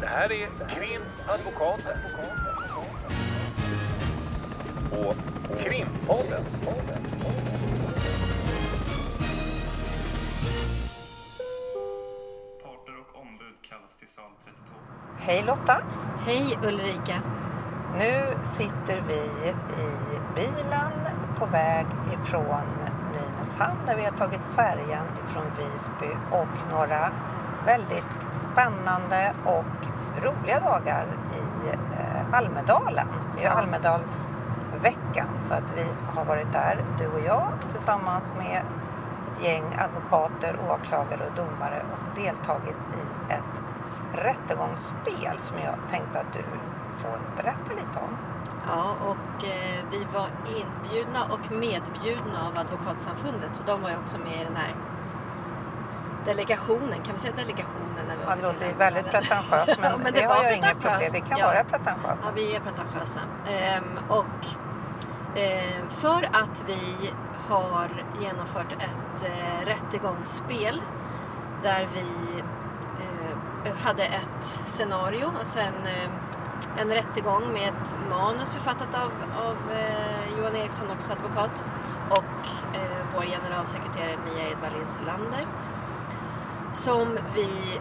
Det här är Krimadvokaten. Och Krimpodden. Parter och ombud kallas till sal 32. Hej Lotta! Hej Ulrika. Nu sitter vi i bilen på väg ifrån Nynäshamn där vi har tagit färjan ifrån Visby och några väldigt spännande och roliga dagar i eh, Almedalen. Det är Ja. Almedalsveckan så att vi har varit där, du och jag, tillsammans med ett gäng advokater, åklagare och domare och deltagit i ett rättegångsspel som jag tänkte att du får berätta lite om. Ja, och eh, vi var inbjudna och medbjudna av Advokatsamfundet så de var ju också med i den här delegationen. Kan vi säga delegationen? När vi Ja, det låter väldigt pretentiöst men, Ja, men det, det har jag inget problem. Vi kan Ja. vara pretentiösa. Ja, vi är pretentiösa. Ehm, och eh, för att vi har genomfört ett eh, rättegångsspel där vi eh, hade ett scenario, alltså en, eh, en rättegång med ett manus författat av, av eh, Johan Eriksson, också advokat, och eh, vår generalsekreterare Mia Edvallin Solander som vi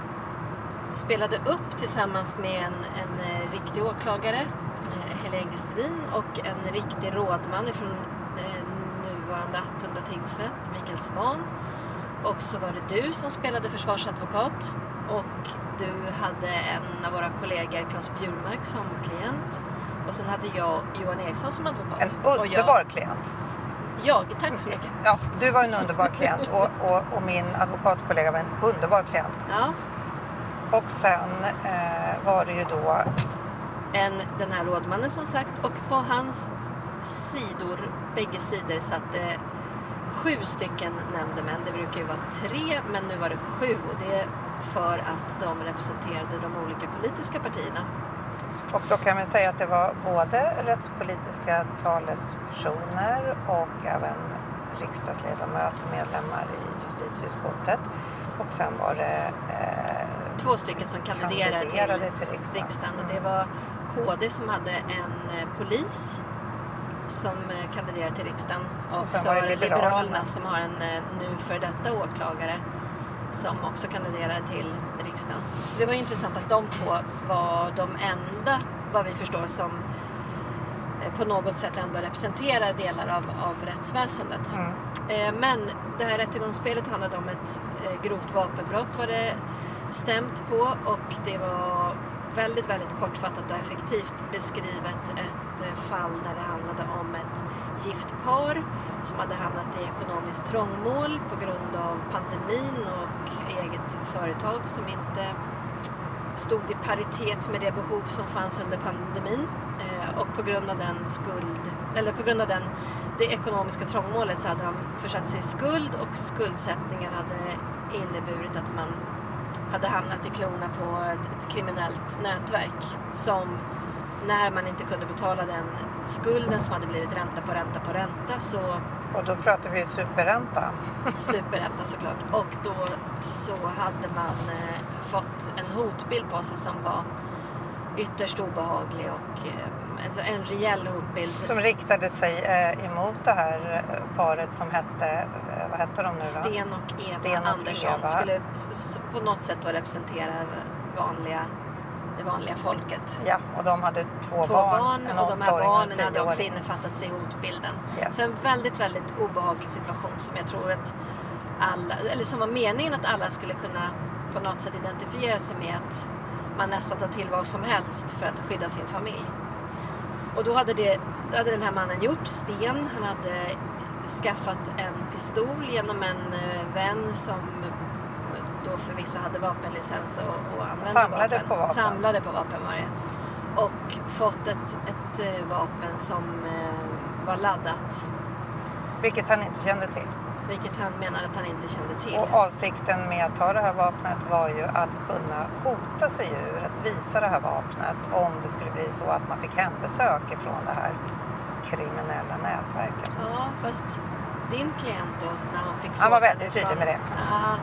spelade upp tillsammans med en, en eh, riktig åklagare, eh, Helene Gestrin, och en riktig rådman från eh, nuvarande Attunda tingsrätt, Mikael Svan. Och så var det du som spelade försvarsadvokat och du hade en av våra kollegor, Claes Bjurmark, som klient. Och sen hade jag Johan Eriksson som advokat. En Och jag, underbar klient. Jag, tack så mycket. Ja, du var en underbar klient och, och, och min advokatkollega var en underbar klient. Ja, Och sen eh, var det ju då än den här rådmannen som sagt och på hans sidor, bägge sidor satt det sju stycken nämndemän. Det brukar ju vara tre men nu var det sju och det är för att de representerade de olika politiska partierna. Och då kan man säga att det var både rättspolitiska talespersoner och även riksdagsledamöter, medlemmar i justitieutskottet. Och sen var det eh, Två stycken som kandiderade, kandiderade till till riksdagen. riksdagen och det var KD som hade en eh, polis som eh, kandiderade till riksdagen och, Och så var det. Liberalerna som har en eh, nu för detta åklagare som också kandiderade till riksdagen. Så det var intressant att de två var de enda, vad vi förstår, som eh, på något sätt ändå representerar delar av, av rättsväsendet. Mm. Eh, Men det här rättegångsspelet handlade om ett eh, grovt vapenbrott var det stämt på och det var väldigt, väldigt kortfattat och effektivt beskrivet ett eh, fall där det handlade om ett gift par som hade hamnat i ekonomiskt trångmål på grund av pandemin och eget företag som inte stod i paritet med det behov som fanns under pandemin eh, och på grund av den skuld, eller på grund av den, det ekonomiska trångmålet så hade de försatt sig i skuld och skuldsättningen hade inneburit att man hade hamnat i klorna på ett, kriminellt nätverk som när man inte kunde betala den skulden som hade blivit ränta på ränta på ränta så Och då pratar vi superränta. superränta såklart. Och då så hade man eh, fått en hotbild på sig som var ytterst obehaglig och eh, en, rejäl hotbild. Som riktade sig eh, emot det här eh, paret som hette, eh, vad hette de nu då? Sten och Eva Sten och Andersson Eva. skulle på något sätt då representera vanliga, det vanliga folket. Ja, och de hade två, Två barn. barn och de här barnen hade också innefattats i hotbilden. Yes. Så en väldigt, väldigt obehaglig situation som jag tror att alla, eller som var meningen att alla skulle kunna på något sätt identifiera sig med att man nästan tar till vad som helst för att skydda sin familj. Och då hade, det, då hade den här mannen gjort, Sten, han hade skaffat en pistol genom en eh, vän som då förvisso hade vapenlicens och, och använde Samlade vapen. på vapen. Samlade på vapen var det. Och fått ett, ett eh, vapen som eh, var laddat Vilket han inte kände till. Vilket han menade att han inte kände till. Och avsikten med att ta det här vapnet var ju att kunna hota sig ur, att visa det här vapnet om det skulle bli så att man fick hembesök ifrån det här kriminella nätverket. Ja, fast din klient då när han fick Han var väldigt tydlig med det. Ja,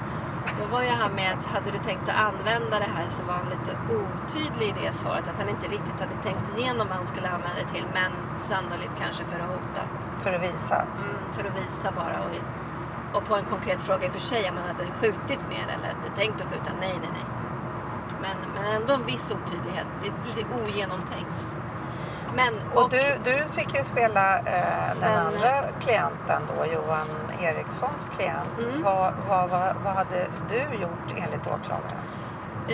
Då var ju han med att hade du tänkt att använda det här så var han lite otydlig i det svaret. Att han inte riktigt hade tänkt igenom vad han skulle använda det till. Men sannolikt kanske för att hota. För att visa. Mm, för att visa bara. Och, och på en konkret fråga i och för sig om man hade skjutit mer eller hade tänkt att skjuta. Nej, nej, nej. Men, men ändå en viss otydlighet. Lite, lite ogenomtänkt. Men, Och, du, du fick ju spela eh, den Den- andra klienten då, Johan Erikssons klient. Mm. Vad, vad, vad, vad hade du gjort enligt åklagaren?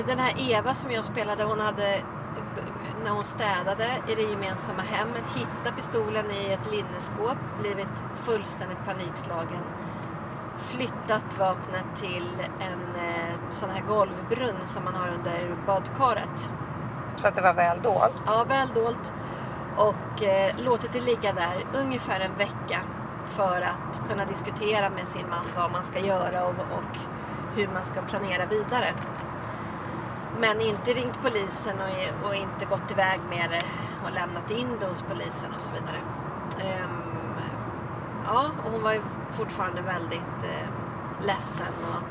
Den här Eva som jag spelade, hon hade när hon städade i det gemensamma hemmet hittat pistolen i ett linneskåp, blivit fullständigt panikslagen, flyttat vapnet till en eh, sån här golvbrunn som man har under badkaret. Så att det var väl dolt. Ja, väl dolt. Och eh, låtit det ligga där ungefär en vecka för att kunna diskutera med sin man vad man ska göra och, och hur man ska planera vidare. Men inte ringt polisen och, och inte gått iväg med det och lämnat in det hos polisen och så vidare. Ehm, ja, och hon var ju fortfarande väldigt eh, ledsen och,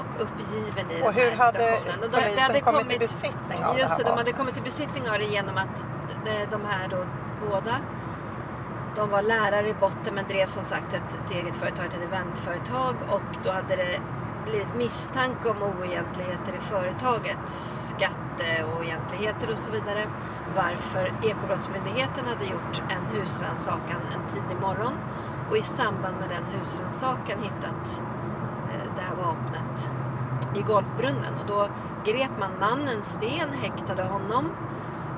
och uppgiven i Och den här hur hade situationen. Och då- polisen hade kommit i besittning av Just det det, här de hade kommit i besittning av det genom att de, de här då båda de var lärare i botten men drev som sagt ett, ett eget företag, ett eventföretag och då hade det blivit misstanke om oegentligheter i företaget, skatteoegentligheter och så vidare. Varför Ekobrottsmyndigheten hade gjort en husrannsakan en tidig morgon och i samband med den husrannsakan hittat eh, det här vapnet i golvbrunnen och då grep man mannen Sten, häktade honom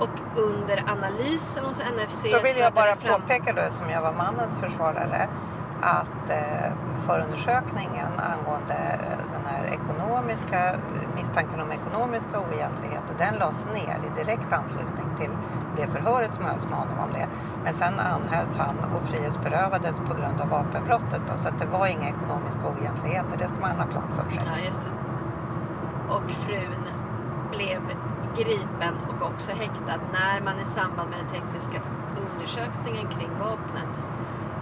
och under analysen hos NFC Då vill jag bara fram- påpeka då, som jag var mannens försvarare, att eh, förundersökningen angående eh, den här ekonomiska, eh, misstanken om ekonomiska oegentligheter, den lades ner i direkt anslutning till det förhöret som hölls med honom om det. Men sen anhölls han och frihetsberövades på grund av vapenbrottet. Då, så att det var inga ekonomiska oegentligheter, det ska man ha klart för sig. Ja, just det. Och frun blev gripen och också häktad när man i samband med den tekniska undersökningen kring vapnet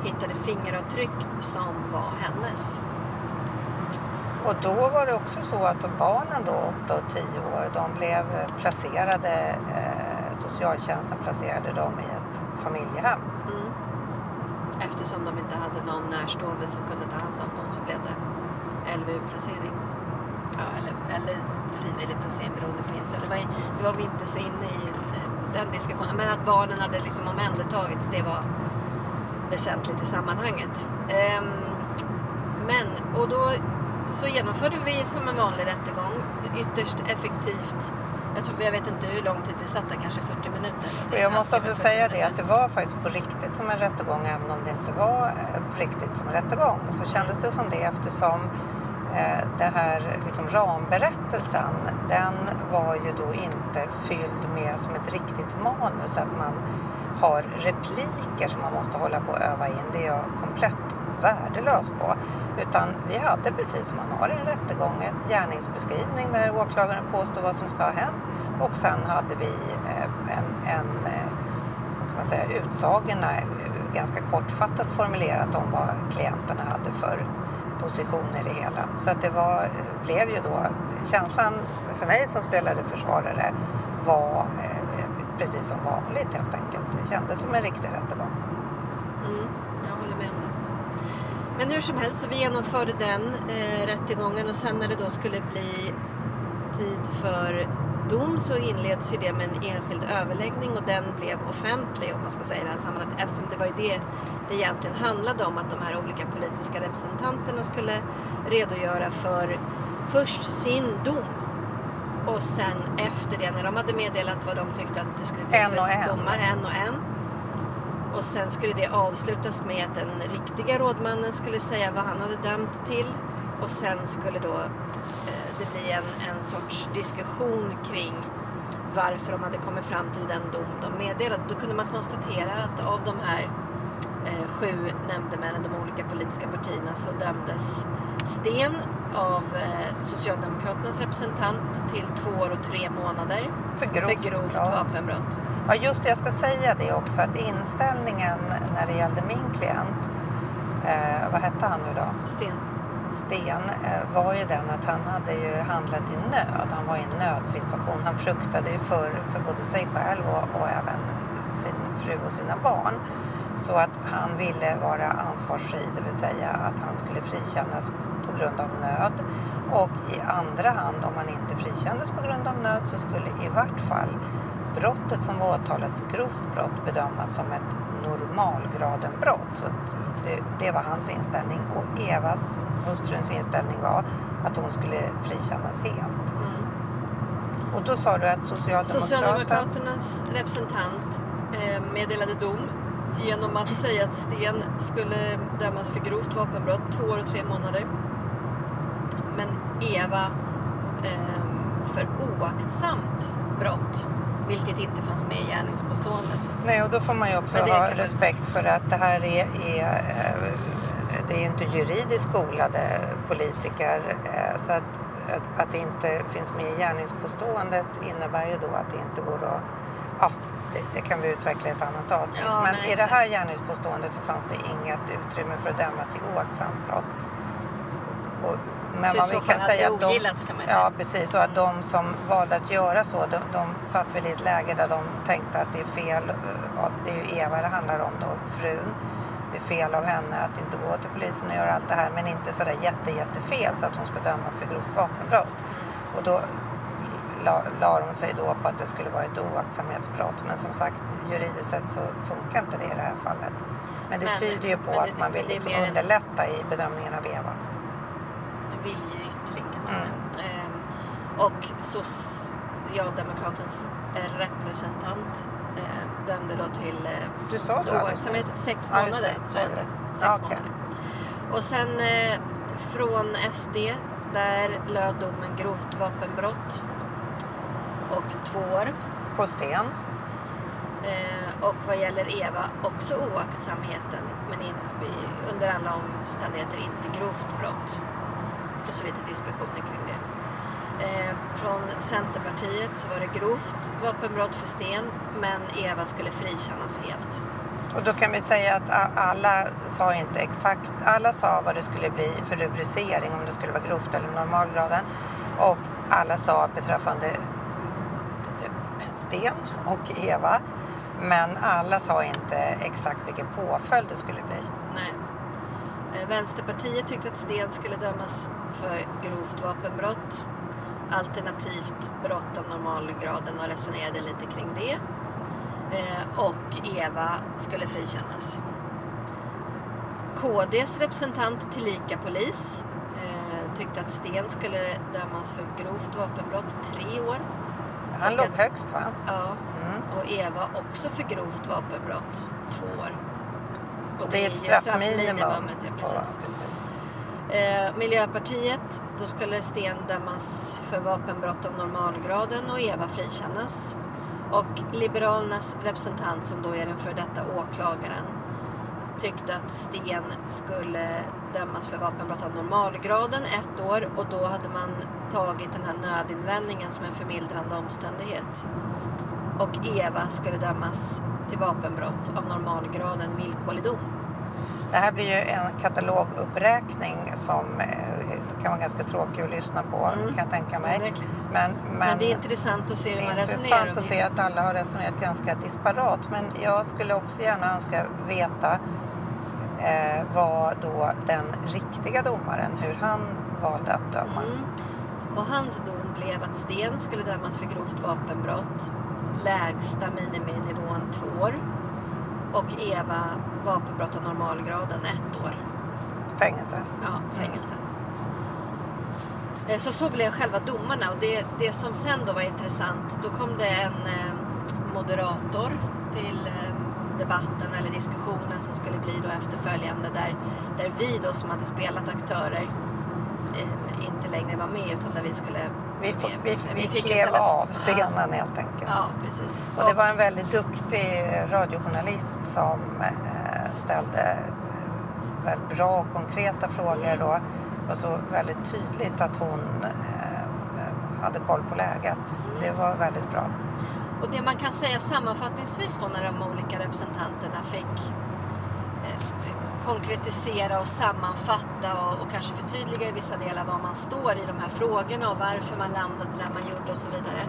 hittade fingeravtryck som var hennes. Och då var det också så att de barnen då, 8 och 10 år, de blev placerade, eh, socialtjänsten placerade dem i ett familjehem. Mm. Eftersom de inte hade någon närstående som kunde ta hand om dem så blev det LVU-placering. Ja, eller, eller frivillig placering beroende på inställning. Det var, det var vi inte så inne i eh, den diskussionen. Men att barnen hade liksom omhändertagits, det var väsentligt i sammanhanget. Ehm, men, och då så genomförde vi som en vanlig rättegång ytterst effektivt. Jag, tror, jag vet inte hur lång tid vi satt där, kanske 40 minuter. Och jag måste också säga det att det var faktiskt på riktigt som en rättegång även om det inte var eh, på riktigt som en rättegång. Så kändes det som det eftersom eh, det här liksom, ramberättelsen den var ju då inte fylld med som ett riktigt manus. Att man har repliker som man måste hålla på och öva in. Det är jag komplett värdelös på. Utan vi hade precis som man har i en rättegång en gärningsbeskrivning där åklagaren påstår vad som ska ha hänt. Och sen hade vi eh, en, en eh, vad kan man säga, utsagorna eh, ganska kortfattat formulerat om vad klienterna hade för position i det hela. Så att det var, blev ju då, känslan för mig som spelade försvarare var precis som vanligt helt enkelt. Det kändes som en riktig rättegång. Mm, jag håller med om det. Men hur som helst, så vi genomförde den eh, rättegången och sen när det då skulle bli tid för dom så inleds ju det med en enskild överläggning och den blev offentlig om man ska säga i det här sammanhanget eftersom det var ju det det egentligen handlade om att de här olika politiska representanterna skulle redogöra för först sin dom och sen efter det när de hade meddelat vad de tyckte att det skulle bli En och en. domar, en och en och sen skulle det avslutas med att den riktiga rådmannen skulle säga vad han hade dömt till. Och sen skulle då eh, det bli en, en sorts diskussion kring varför de hade kommit fram till den dom de meddelade. Då kunde man konstatera att av de här eh, sju nämndemännen, de olika politiska partierna, så dömdes Sten av eh, Socialdemokraternas representant till två år och tre månader För grovt, för grovt brott. vapenbrott. Ja, just det. Jag ska säga det också att inställningen när det gällde min klient, eh, vad hette han nu då? Sten. Sten eh, var ju den att han hade ju handlat i nöd. Han var i en nödsituation. Han fruktade ju för, för både sig själv och, och även sin fru och sina barn. Så att han ville vara ansvarsfri, det vill säga att han skulle frikännas på grund av nöd. Och i andra hand, om han inte frikändes på grund av nöd så skulle i vart fall brottet som var åtalat på grovt brott bedömas som ett normalgradenbrott. Så det, det var hans inställning. Och Evas, hustruns inställning var att hon skulle frikännas helt. Mm. Och då sa du att Socialdemokraterna... Socialdemokraternas representant eh, meddelade dom genom att säga att Sten skulle dömas för grovt vapenbrott, två år och tre månader. Men Eva eh, för oaktsamt brott, vilket inte fanns med i gärningspåståendet. Nej, och då får man ju också ha man- respekt för att det här är, är eh, det är inte juridiskt skolade politiker. eh, Så att, att, att det inte finns med i gärningspåståendet innebär ju då att det inte går att... Ja, det, det kan vi utveckla i ett annat avsnitt. Ja, men men i det här gärningspåståendet så fanns det inget utrymme för att döma till oaktsamt brott. Och, men så vad vi kan säga att de, ogillats kan man ju säga. Ja, precis. Och att de som valde att göra så, de, de satt väl i ett läge där de tänkte att det är fel. eh, Det är ju Eva det handlar om då, frun. Det är fel av henne att inte gå till polisen och göra allt det här, men inte sådär jätte, jättefel så att hon ska dömas för grovt vapenbrott. Och då la, la de sig då på att det skulle vara ett oaktsamhetsbrott. Men som sagt, juridiskt sett så funkar inte det i det här fallet. Men det Men- tyder ju på det- att man vill liksom mer en- underlätta i bedömningen av Eva. en viljeyttring kan man Mm. säga. Ehm, och Socialdemokratens representant eh, dömde då till eh, Du sa det oaktsamhet sex Ja, månader. Så heter det. Sex Ja, okej. månader. Och sen eh, från SD, där löd domen grovt vapenbrott och två år. På Sten. Eh, och vad gäller Eva också oaktsamheten men in, under alla omständigheter inte grovt brott. Och så lite diskussioner kring det. Eh, från Centerpartiet så var det grovt vapenbrott för Sten men Eva skulle frikännas helt. Och då kan vi säga att alla sa inte exakt, alla sa vad det skulle bli för rubricering om det skulle vara grovt eller normalgraden. Och alla sa beträffande Sten och Eva. Men alla sa inte exakt vilken påföljd det skulle bli. Nej. Eh, Vänsterpartiet tyckte att Sten skulle dömas för grovt vapenbrott alternativt brott av normalgraden och resonerade lite kring det. Eh, och Eva skulle frikännas. KDs representant tillika polis eh, tyckte att Sten skulle dömas för grovt vapenbrott tre år. Han Och låg att- högst va? Ja, Mm. och Eva också för grovt vapenbrott två år. Och Det är ett straffminimum. ja, precis. precis. Eh, Miljöpartiet, då skulle Sten dömas för vapenbrott av normalgraden och Eva frikännas. Och Liberalernas representant som då är den för detta åklagaren tyckte att Sten skulle dömas för vapenbrott av normalgraden ett år och då hade man tagit den här nödinvändningen som en förmildrande omständighet. Och Eva skulle dömas till vapenbrott av normalgraden villkorlig dom. Det här blir ju en kataloguppräkning som eh, kan vara ganska tråkig att lyssna på Mm. kan jag tänka mig. Men, men, Men det är intressant att se det hur är man resonerar. intressant och att se att alla har resonerat ganska disparat. Men jag skulle också gärna önska veta eh, vad då den riktiga domaren, hur han valde att döma. Mm. Och hans dom blev att Sten skulle dömas för grovt vapenbrott, lägsta miniminivån två år. Och Eva vapenbrott av normalgraden ett år. Fängelse. Ja, fängelse. Eh, Så så blev själva domarna och det, det som sen då var intressant, då kom det en eh, moderator till eh, debatten eller diskussionen som skulle bli då efterföljande där, där vi då som hade spelat aktörer inte längre var med utan där vi skulle... Vi, vi, vi, Vi fick klev istället- av Ja. scenen helt enkelt. Ja, precis. Och det var en väldigt duktig radiojournalist som eh, ställde eh, väldigt bra och konkreta frågor. Mm. Och det var så väldigt tydligt att hon eh, hade koll på läget. Mm. Det var väldigt bra. Och det man kan säga sammanfattningsvis då när de olika representanterna fick eh, konkretisera och sammanfatta och, och kanske förtydliga i vissa delar var man står i de här frågorna och varför man landade där man gjorde och så vidare.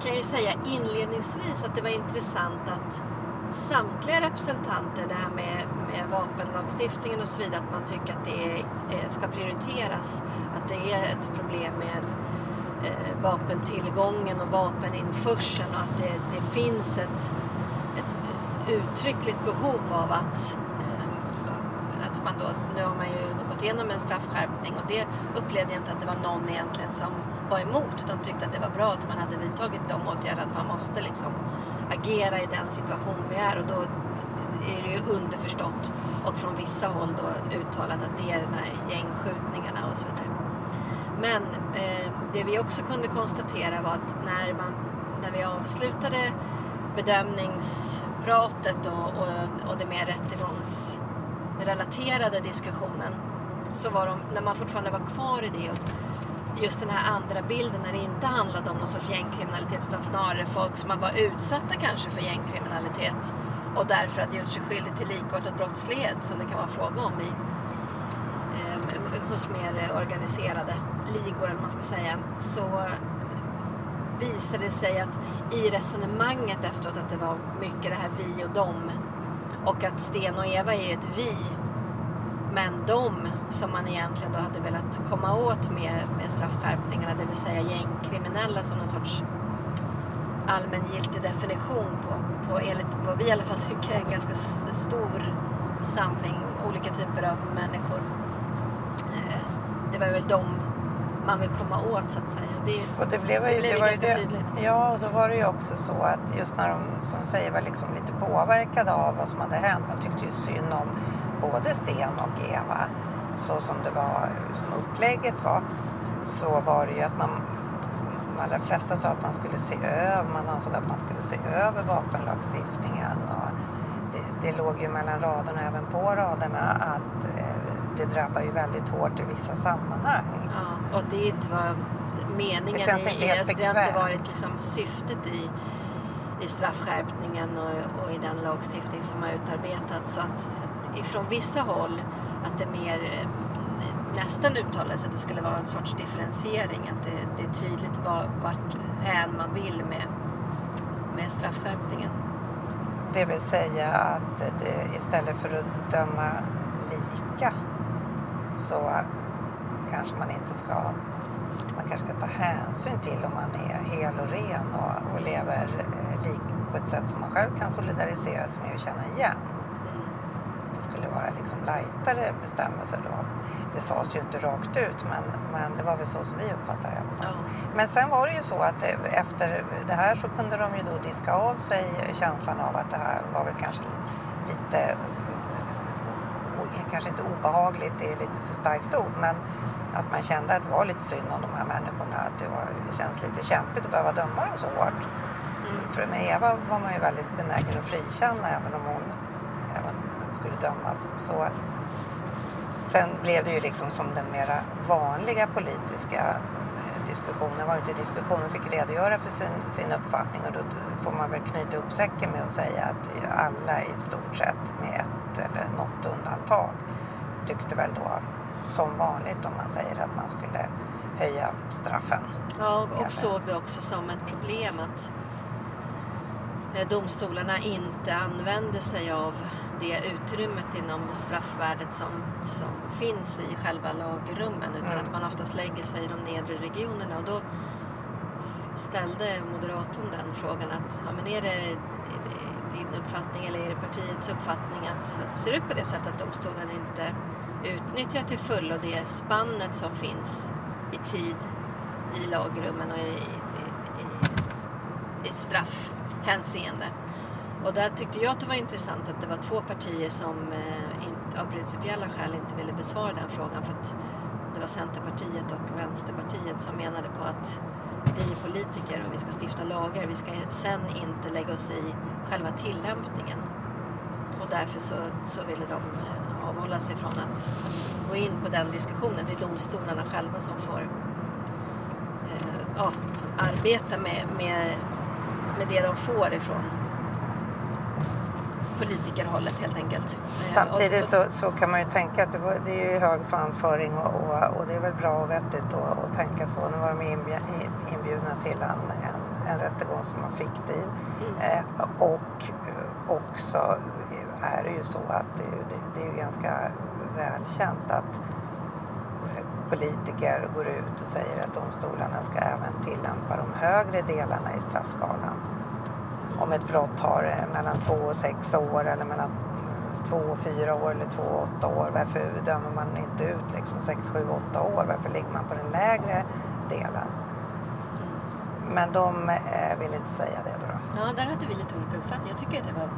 Kan jag ju säga inledningsvis att det var intressant att samtliga representanter, det här med, med vapenlagstiftningen och så vidare, att man tycker att det är, eh, ska prioriteras. Att det är ett problem med eh, vapentillgången och vapeninförseln och att det, det finns ett, ett uttryckligt behov av att man då, nu har man ju gått igenom en straffskärpning och det upplevde jag inte att det var någon egentligen som var emot utan tyckte att det var bra att man hade vidtagit de åtgärderna, att man måste liksom agera i den situation vi är och då är det ju underförstått och från vissa håll då uttalat att det är de här gängskjutningarna och så vidare. Men eh, det vi också kunde konstatera var att när, man, när vi avslutade bedömningspratet och, och, och det mer relaterade diskussionen så var de, när man fortfarande var kvar i det just den här andra bilden när det inte handlade om någon sorts gängkriminalitet utan snarare folk som var utsatta kanske för gängkriminalitet och därför hade gjort sig skyldig till likartad brottslighet som det kan vara fråga om i, eh, hos mer organiserade ligor eller man ska säga. Så visade det sig att i resonemanget efteråt att det var mycket det här vi och dem och att Sten och Eva är ett vi men de som man egentligen då hade velat komma åt med, med straffskärpningarna, det vill säga gängkriminella som någon sorts allmängiltig definition på, på enligt vad vi i alla fall tycker är en ganska stor samling olika typer av människor. Eh, det var väl de man vill komma åt så att säga. Och det, Och det blev, det ju- blev det var ju ganska det- tydligt. Ja, och då var det ju också så att just när de som säger var liksom lite påverkade av vad som hade hänt. Man tyckte ju synd om både Sten och Eva. Så som det var, som upplägget var. Så var det ju att man, de allra flesta sa att man skulle se över, man ansåg att man skulle se över vapenlagstiftningen. Och det, det låg ju mellan raderna, även på raderna, att eh, det drabbar ju väldigt hårt i vissa sammanhang. Ja, och det inte var meningen Det känns i, inte helt alltså, det har inte bekvämt. varit liksom syftet i, i straffskärpningen och, och i den lagstiftning som har utarbetats. Så att ifrån vissa håll att det mer nästan uttalades att det skulle vara en sorts differentiering, att det, det är tydligt var, vart hän man vill med, med straffskärpningen. Det vill säga att det, istället för att döma lika så kanske man inte ska man kanske ska ta hänsyn till om man är hel och ren och, och lever eh, lik, på ett sätt som man själv kan solidarisera sig med och känna igen. Det skulle vara liksom lightare bestämmelser då. Det sades ju inte rakt ut men, men det var väl så som vi uppfattade det. Ja. Men sen var det ju så att eh, efter det här så kunde de ju då diska av sig känslan av att det här var väl kanske lite, kanske inte obehagligt, det är lite för starkt ord, men att man kände att det var lite synd om de här människorna, att det, var, det känns lite kämpigt att behöva döma dem så hårt. Mm. För med Eva var man ju väldigt benägen att frikänna även om hon även skulle dömas. Så sen blev det ju liksom som den mera vanliga politiska diskussionen. Det var inte diskussion, hon fick redogöra för sin, sin uppfattning och då får man väl knyta upp säcken med att säga att alla i stort sett med ett eller något undantag tyckte väl då som vanligt om man säger att man skulle höja straffen. Ja, och, och såg det också som ett problem att eh, domstolarna inte använde sig av det utrymmet inom straffvärdet som, som finns i själva lagrummen utan Mm. att man oftast lägger sig i de nedre regionerna och då ställde moderatorn den frågan att ja, men är det din uppfattning eller är det partiets uppfattning att, att det ser ut på det sättet att domstolen inte utnyttjar till fullo det spannet som finns i tid i lagrummen och i, i, i, i straffhänseende. Och där tyckte jag att det var intressant att det var två partier som eh, inte, av principiella skäl inte ville besvara den frågan för att det var Centerpartiet och Vänsterpartiet som menade på att vi är politiker och vi ska stifta lagar. Vi ska sen inte lägga oss i själva tillämpningen. Och därför så, så ville de eh, avhålla sig från att, att gå in på den diskussionen. Det är domstolarna själva som får eh, ja, arbeta med, med, med det de får ifrån politikerhållet helt enkelt. Eh, Samtidigt så, så kan man ju tänka att det, var, det är ju hög svansföring och, och, och det är väl bra och vettigt att tänka så. Nu var de inbjudna till en, en, en rättegång som var fiktiv. Mm. Eh, och eh, också är det ju så att det, det, det är ganska välkänt att eh, politiker går ut och säger att domstolarna ska även tillämpa de högre delarna i straffskalan. Om ett brott har eh, mellan två och sex år eller mellan två och fyra år eller två och åtta år. Varför dömer man inte ut liksom sex, sju, åtta år? Varför ligger man på den lägre delen? Men de eh, vill inte säga det då. Ja, där hade vi lite olika uppfattning. Jag tycker att det var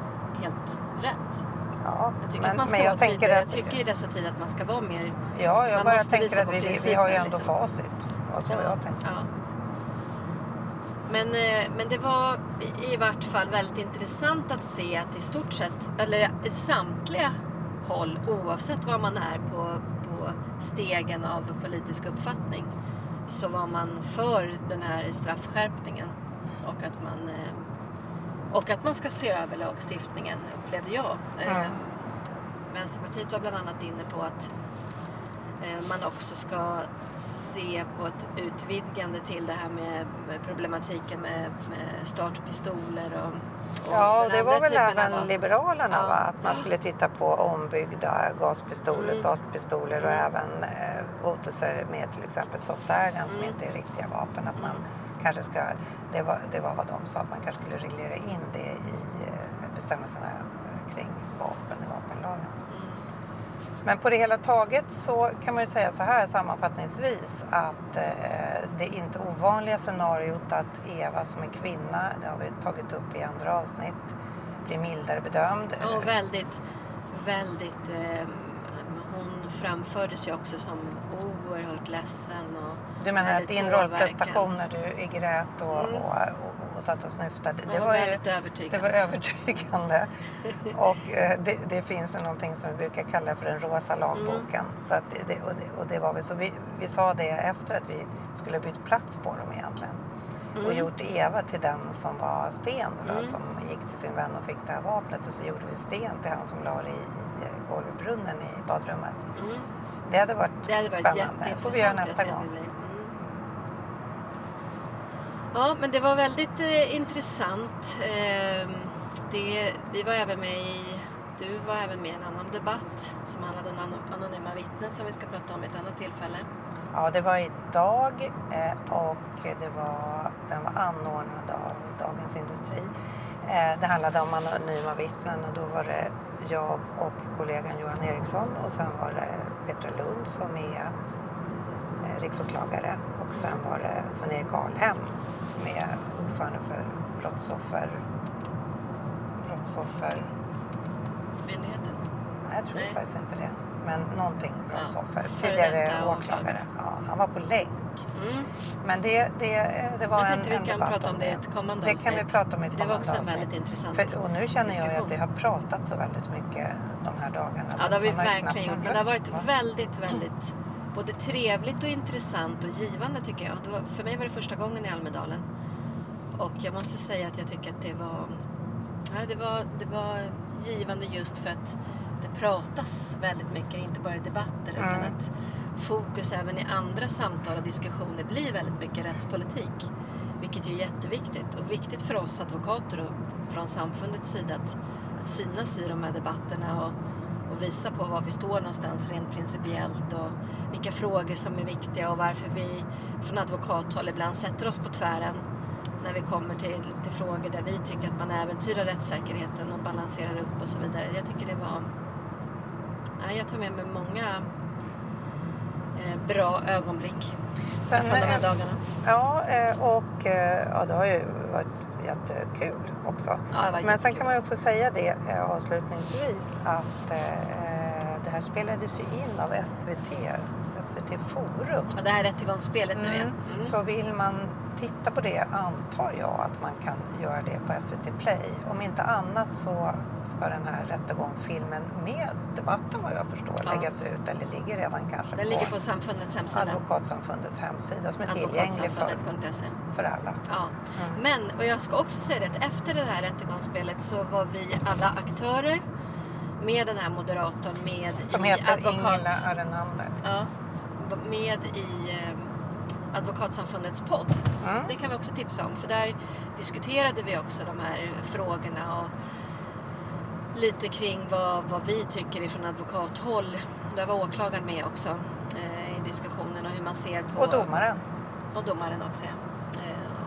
helt rätt. Ja, Jag tycker men, att man ska men jag vara tänker tydligare. att... Jag tycker i dessa tider att man ska vara mer... Ja, jag bara tänker att vi, vi, vi har ju ändå liksom. facit. Och så jag tänker. Ja. Men, eh, men det var i- vart fall väldigt intressant att se att i stort sett, eller i samtliga håll, oavsett var man är på, på stegen av politisk uppfattning, så var man för den här straffskärpningen. Och att man, eh, och att man ska se över lagstiftningen, upplevde jag. Mm. Vänsterpartiet var bland annat inne på att man också ska se på ett utvidgande till det här med, problematiken med, med startpistoler och, och Ja, den det var väl även av- Liberalerna Ja. va? Att man skulle titta på ombyggda gaspistoler, Mm. startpistoler och Mm. även eh, hotelser med till exempel soft airgun som Mm. inte är riktiga vapen. Att man Mm. kanske ska, det var, det var vad de sa, att man kanske skulle reglera in det i eh, bestämmelserna kring vapen i vapenlagen. Men på det hela taget så kan man ju säga så här sammanfattningsvis att eh, det inte ovanliga scenariot att Eva som är kvinna, det har vi tagit upp i andra avsnitt, blir mildare bedömd. Och väldigt, väldigt... Eh, hon framfördes ju också som oerhört ledsen och du menar att din rollprestation när du grät och, Mm. och, och, och satt och snyftade, det var ju väldigt det övertygande. var övertygande. och eh, det, det finns ju någonting som vi brukar kalla för den rosa lagboken. Så att det, och, det, och det var vi, så vi, vi sa det efter att vi skulle byta plats på dem egentligen. och Mm. gjort Eva till den som var Sten då, Mm. som gick till sin vän och fick det här vapnet och så gjorde vi Sten till han som la det i, i golvbrunnen i badrummet. Mm. Det hade varit, Det hade varit spännande. Det får vi göra nästa gång. Ja, men det var väldigt eh, intressant. Eh, det, vi var även med i, du var även med i en annan debatt som handlade om anonyma vittnen som vi ska prata om vid ett annat tillfälle. Ja, det var idag eh, och det var, den var anordnad av Dagens Industri. Eh, det handlade om anonyma vittnen och då var det jag och kollegan Johan Eriksson och sen var det Petra Lund som är riksåklagare och sen var det Sven-Erik Alhem som är ordförande för brottsoffer... Brottsoffer... Myndigheten. Nej, jag tror Nej. faktiskt inte det. Men någonting brottsoffer. före Tidigare åklagare. Ja, han var på länk. Mm. Men det, det, det var Jag en, vi en kan prata om det i ett kommande Det kan vi avsnitt. prata om i ett För Det var också en kommande väldigt intressant För, och nu känner jag ju att diskussion. det har pratats så väldigt mycket de här dagarna. Ja, det har vi verkligen gjort. Men det har varit va? väldigt, väldigt både trevligt och intressant och givande tycker jag. Var, för mig var det första gången i Almedalen. Och jag måste säga att jag tycker att det var, ja, det var, det var givande just för att det pratas väldigt mycket, inte bara i debatter utan Mm. att fokus även i andra samtal och diskussioner blir väldigt mycket rättspolitik. Vilket är jätteviktigt och viktigt för oss advokater och från samfundets sida att, att synas i de här debatterna och, och visa på var vi står någonstans rent principiellt och vilka frågor som är viktiga och varför vi från advokathåll ibland sätter oss på tvären när vi kommer till, till frågor där vi tycker att man äventyrar rättssäkerheten och balanserar upp och så vidare. Jag tycker det var... Ja, jag tar med mig många eh, bra ögonblick Sen, från de här dagarna. Ja, eh, och eh, ja, det har ju varit jättekul också. Ja, Men sen kan man ju också säga det eh, avslutningsvis att eh, det här spelades ju in av SVT, SVT Forum. Ja, det här rättegångsspelet nu igen. Mm. Mm. Så vill man titta på det antar jag att man kan göra det på SVT Play. Om inte annat så ska den här rättegångsfilmen med debatten vad jag förstår Ja. läggas ut eller ligger redan kanske Den ligger på samfundets hemsida. Advokatsamfundets hemsida som är tillgänglig för, Advokatsamfundet.se. för alla. Ja. Mm. Men, och jag ska också säga det att efter det här rättegångsspelet så var vi alla aktörer med den här moderatorn med Som i heter advokat... Ingela Arenander. Ja, med i eh, Advokatsamfundets podd. Mm. Det kan vi också tipsa om för där diskuterade vi också de här frågorna och lite kring vad, vad vi tycker ifrån advokathåll. Där var åklagaren med också eh, i diskussionen och hur man ser på... Och domaren. Och domaren också ja. Eh,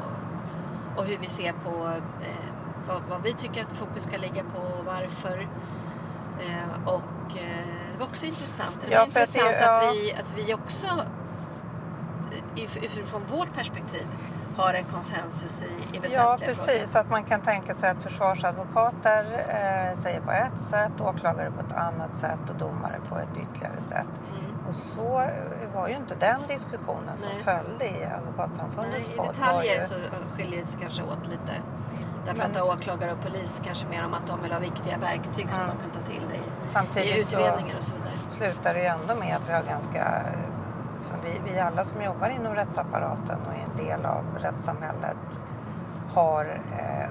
och, och hur vi ser på eh, vad, vad vi tycker att fokus ska ligga på och varför. Eh, och eh, det var också intressant. Det Ja, var för att det- intressant att, ja. vi, att vi också utifrån vårt perspektiv har en konsensus i, i Ja, väsentliga precis. Att man kan tänka sig att försvarsadvokater eh, säger på ett sätt, åklagare på ett annat sätt och domare på ett ytterligare sätt. frågor. Mm. Och så eh, var ju inte den diskussionen som Nej. följde i Advokatsamfundets Nej, I podd. var detaljer ju- så skiljer det sig kanske åt lite. Där Men- pratar åklagare och polis kanske mer om att de vill ha viktiga verktyg som Mm. de kan ta till i, i Samtidigt så utredningar och så vidare. slutar det ju ändå med att vi har ganska... Som vi, vi alla som jobbar inom rättsapparaten och är en del av rättssamhället har eh,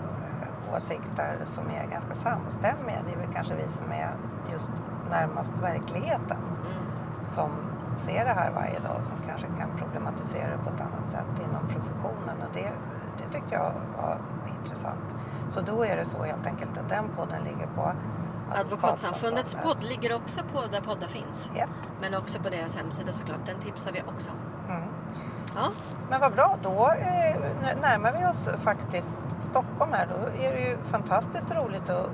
åsikter som är ganska samstämmiga. Det är väl kanske vi som är just närmast verkligheten Mm. som ser det här varje dag som kanske kan problematisera det på ett annat sätt inom professionen och det, det tyckte jag var intressant. Så då är det så helt enkelt att den podden ligger på Advokatsamfundets Advokatsamfundet. podd ligger också på där poddar finns. Japp. Men också på deras hemsida såklart. Den tipsar vi också. Mm. Ja, Men vad bra, då eh, närmar vi oss faktiskt Stockholm här. Då är det ju fantastiskt roligt att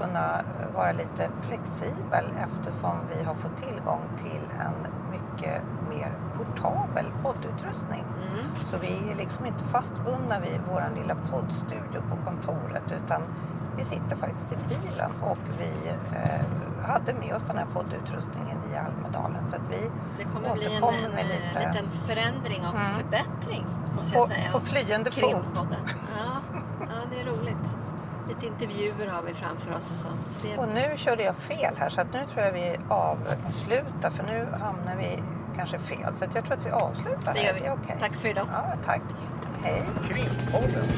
kunna eh, vara lite flexibel eftersom vi har fått tillgång till en mycket mer portabel poddutrustning. mm. Så vi är liksom inte fastbundna vid vår lilla poddstudio på kontoret utan vi sitter faktiskt i bilen och vi eh, hade med oss den här poddutrustningen i Almedalen så att vi det kommer bli en, en, med eh, lite- liten förändring och Mm. förbättring måste på, jag säga. på flyende fot. Ja, ja, det är roligt. Lite intervjuer har vi framför oss och sånt. Så det, Och nu körde jag fel här så att nu tror jag vi avslutar för nu hamnar vi kanske fel. Så att jag tror att vi avslutar det här. gör vi. Är okej? Tack för idag. Ja, tack. Hej. Krimpodden.